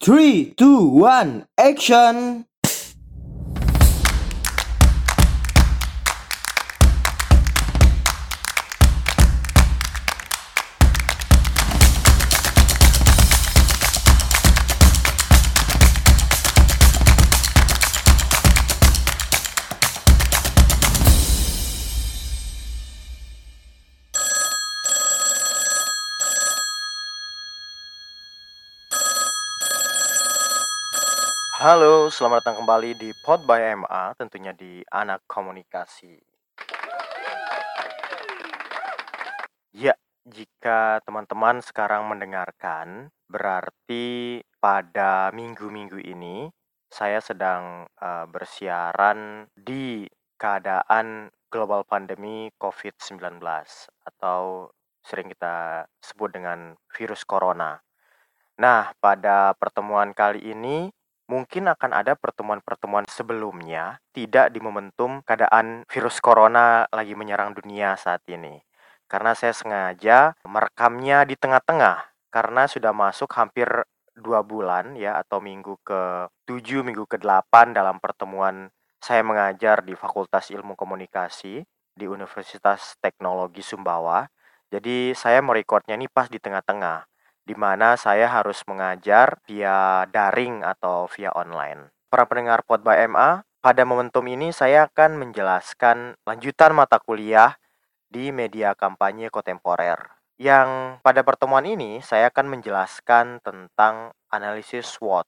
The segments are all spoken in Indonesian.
Three, two, one, action! Halo, selamat datang kembali di Pod by MA, tentunya di Anak Komunikasi. Ya, jika teman-teman sekarang mendengarkan, berarti pada minggu-minggu ini saya sedang uh, bersiaran di keadaan global pandemi COVID-19 atau sering kita sebut dengan virus corona. Nah, pada pertemuan kali ini mungkin akan ada pertemuan-pertemuan sebelumnya tidak di momentum keadaan virus corona lagi menyerang dunia saat ini. Karena saya sengaja merekamnya di tengah-tengah karena sudah masuk hampir dua bulan ya atau minggu ke tujuh minggu ke delapan dalam pertemuan saya mengajar di Fakultas Ilmu Komunikasi di Universitas Teknologi Sumbawa. Jadi saya merekodnya ini pas di tengah-tengah di mana saya harus mengajar via daring atau via online. Para pendengar Pod by MA, pada momentum ini saya akan menjelaskan lanjutan mata kuliah di media kampanye kontemporer. Yang pada pertemuan ini saya akan menjelaskan tentang analisis SWOT.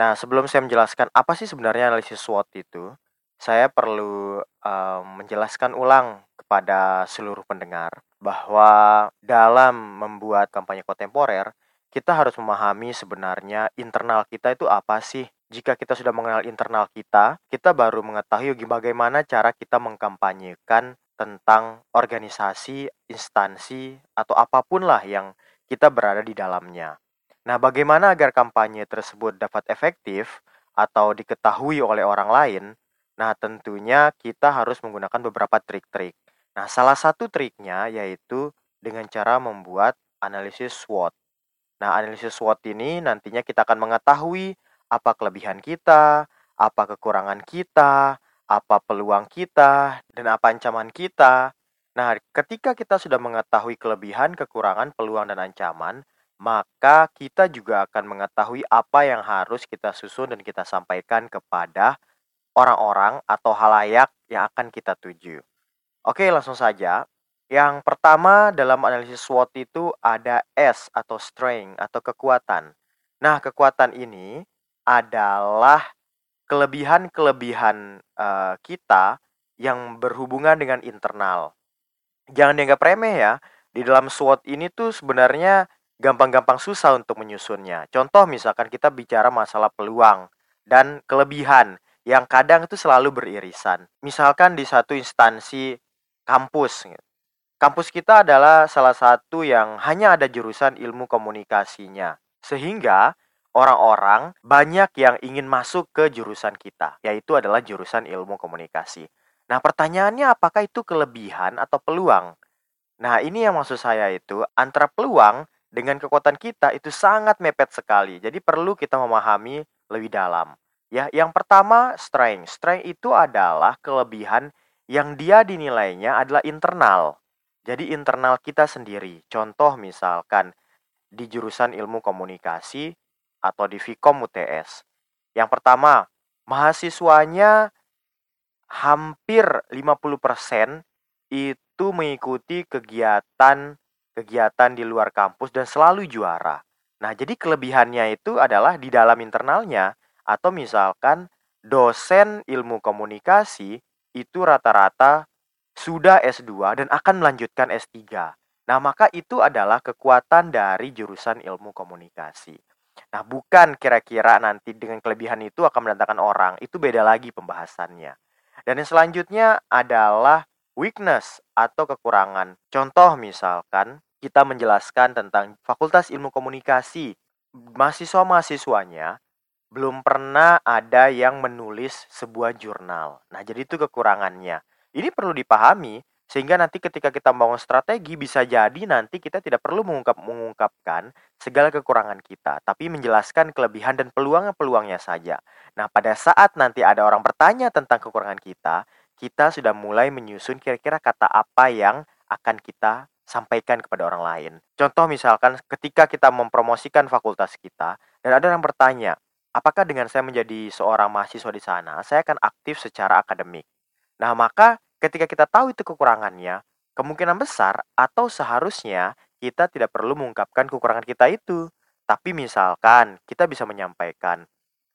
Nah, sebelum saya menjelaskan apa sih sebenarnya analisis SWOT itu, saya perlu uh, menjelaskan ulang kepada seluruh pendengar bahwa dalam membuat kampanye kontemporer, kita harus memahami sebenarnya internal kita itu apa sih. Jika kita sudah mengenal internal kita, kita baru mengetahui bagaimana cara kita mengkampanyekan tentang organisasi, instansi, atau apa pun lah yang kita berada di dalamnya. Nah, bagaimana agar kampanye tersebut dapat efektif atau diketahui oleh orang lain? Nah, tentunya kita harus menggunakan beberapa trik-trik. Nah, salah satu triknya yaitu dengan cara membuat analisis SWOT. Nah, analisis SWOT ini nantinya kita akan mengetahui apa kelebihan kita, apa kekurangan kita, apa peluang kita, dan apa ancaman kita. Nah, ketika kita sudah mengetahui kelebihan, kekurangan, peluang, dan ancaman, maka kita juga akan mengetahui apa yang harus kita susun dan kita sampaikan kepada orang-orang atau halayak yang akan kita tuju. Oke, langsung saja. Yang pertama dalam analisis SWOT itu ada S atau strength atau kekuatan. Nah, kekuatan ini adalah kelebihan-kelebihan uh, kita yang berhubungan dengan internal. Jangan dianggap remeh ya. Di dalam SWOT ini tuh sebenarnya gampang-gampang susah untuk menyusunnya. Contoh misalkan kita bicara masalah peluang dan kelebihan yang kadang itu selalu beririsan. Misalkan di satu instansi kampus. Kampus kita adalah salah satu yang hanya ada jurusan ilmu komunikasinya. Sehingga orang-orang banyak yang ingin masuk ke jurusan kita, yaitu adalah jurusan ilmu komunikasi. Nah, pertanyaannya apakah itu kelebihan atau peluang? Nah, ini yang maksud saya itu antara peluang dengan kekuatan kita itu sangat mepet sekali. Jadi perlu kita memahami lebih dalam. Ya, yang pertama strength. Strength itu adalah kelebihan yang dia dinilainya adalah internal. Jadi internal kita sendiri. Contoh misalkan di jurusan ilmu komunikasi atau di Vkom UTS. Yang pertama, mahasiswanya hampir 50% itu mengikuti kegiatan kegiatan di luar kampus dan selalu juara. Nah, jadi kelebihannya itu adalah di dalam internalnya atau misalkan dosen ilmu komunikasi itu rata-rata sudah S2 dan akan melanjutkan S3. Nah, maka itu adalah kekuatan dari jurusan ilmu komunikasi. Nah, bukan kira-kira nanti dengan kelebihan itu akan mendatangkan orang, itu beda lagi pembahasannya. Dan yang selanjutnya adalah weakness atau kekurangan. Contoh misalkan kita menjelaskan tentang Fakultas Ilmu Komunikasi. Mahasiswa-mahasiswanya belum pernah ada yang menulis sebuah jurnal. Nah, jadi itu kekurangannya. Ini perlu dipahami Sehingga nanti ketika kita membangun strategi bisa jadi nanti kita tidak perlu mengungkap mengungkapkan segala kekurangan kita, tapi menjelaskan kelebihan dan peluang-peluangnya saja. Nah, pada saat nanti ada orang bertanya tentang kekurangan kita, kita sudah mulai menyusun kira-kira kata apa yang akan kita sampaikan kepada orang lain. Contoh misalkan ketika kita mempromosikan fakultas kita dan ada orang bertanya, apakah dengan saya menjadi seorang mahasiswa di sana, saya akan aktif secara akademik. Nah, maka Ketika kita tahu itu kekurangannya, kemungkinan besar atau seharusnya kita tidak perlu mengungkapkan kekurangan kita itu. Tapi misalkan kita bisa menyampaikan,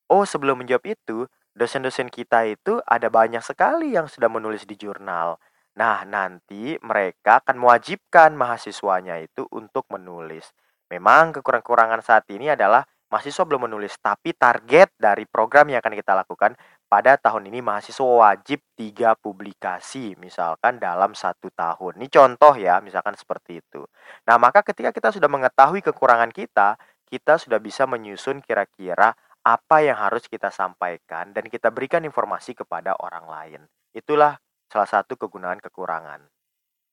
oh sebelum menjawab itu, dosen-dosen kita itu ada banyak sekali yang sudah menulis di jurnal. Nah, nanti mereka akan mewajibkan mahasiswanya itu untuk menulis. Memang kekurangan-kekurangan saat ini adalah mahasiswa belum menulis, tapi target dari program yang akan kita lakukan pada tahun ini mahasiswa wajib tiga publikasi misalkan dalam satu tahun. Ini contoh ya, misalkan seperti itu. Nah, maka ketika kita sudah mengetahui kekurangan kita, kita sudah bisa menyusun kira-kira apa yang harus kita sampaikan dan kita berikan informasi kepada orang lain. Itulah salah satu kegunaan kekurangan.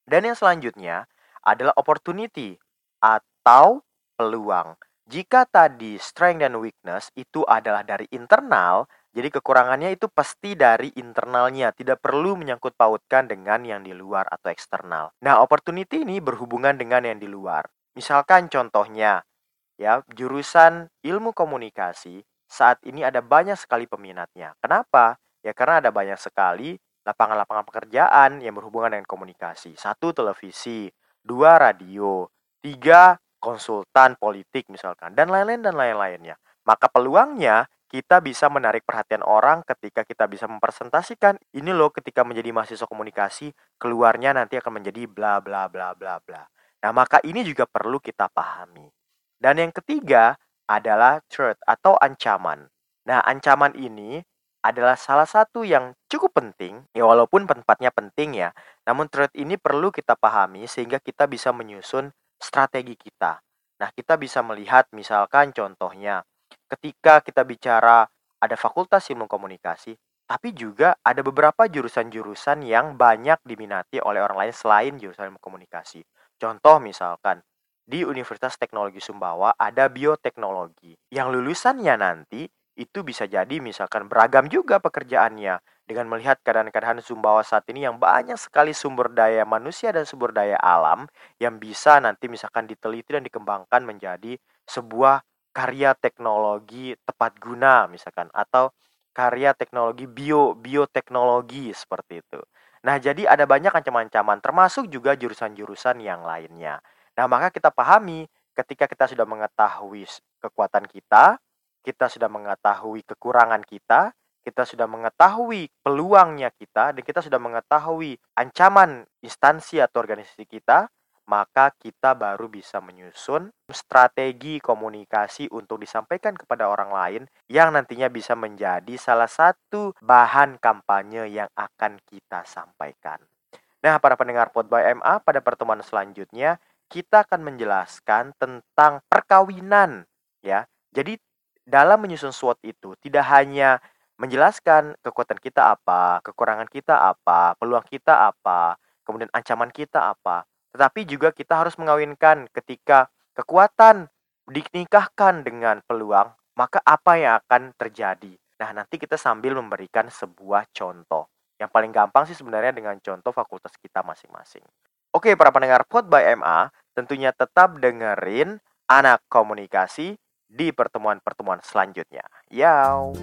Dan yang selanjutnya adalah opportunity atau peluang. Jika tadi strength dan weakness itu adalah dari internal, jadi kekurangannya itu pasti dari internalnya, tidak perlu menyangkut pautkan dengan yang di luar atau eksternal. Nah, opportunity ini berhubungan dengan yang di luar. Misalkan contohnya, ya, jurusan ilmu komunikasi saat ini ada banyak sekali peminatnya. Kenapa? Ya karena ada banyak sekali lapangan-lapangan pekerjaan yang berhubungan dengan komunikasi. Satu televisi, dua radio, tiga konsultan politik misalkan, dan lain-lain dan lain-lainnya. Maka peluangnya kita bisa menarik perhatian orang ketika kita bisa mempresentasikan ini loh ketika menjadi mahasiswa komunikasi keluarnya nanti akan menjadi bla bla bla bla bla. Nah, maka ini juga perlu kita pahami. Dan yang ketiga adalah threat atau ancaman. Nah, ancaman ini adalah salah satu yang cukup penting, ya walaupun tempatnya penting ya, namun threat ini perlu kita pahami sehingga kita bisa menyusun strategi kita. Nah, kita bisa melihat misalkan contohnya, ketika kita bicara ada fakultas ilmu komunikasi, tapi juga ada beberapa jurusan-jurusan yang banyak diminati oleh orang lain selain jurusan ilmu komunikasi. Contoh misalkan, di Universitas Teknologi Sumbawa ada bioteknologi yang lulusannya nanti itu bisa jadi misalkan beragam juga pekerjaannya dengan melihat keadaan-keadaan Sumbawa saat ini yang banyak sekali sumber daya manusia dan sumber daya alam yang bisa nanti misalkan diteliti dan dikembangkan menjadi sebuah karya teknologi tepat guna misalkan atau karya teknologi bio bioteknologi seperti itu. Nah, jadi ada banyak ancaman-ancaman termasuk juga jurusan-jurusan yang lainnya. Nah, maka kita pahami ketika kita sudah mengetahui kekuatan kita, kita sudah mengetahui kekurangan kita, kita sudah mengetahui peluangnya kita, dan kita sudah mengetahui ancaman instansi atau organisasi kita, maka kita baru bisa menyusun strategi komunikasi untuk disampaikan kepada orang lain yang nantinya bisa menjadi salah satu bahan kampanye yang akan kita sampaikan. Nah, para pendengar Pod by MA, pada pertemuan selanjutnya kita akan menjelaskan tentang perkawinan ya. Jadi dalam menyusun SWOT itu tidak hanya menjelaskan kekuatan kita apa, kekurangan kita apa, peluang kita apa, kemudian ancaman kita apa, tetapi juga kita harus mengawinkan ketika kekuatan dinikahkan dengan peluang, maka apa yang akan terjadi? Nah, nanti kita sambil memberikan sebuah contoh. Yang paling gampang sih sebenarnya dengan contoh fakultas kita masing-masing. Oke, para pendengar Pod by MA, tentunya tetap dengerin anak komunikasi di pertemuan-pertemuan selanjutnya. Yau.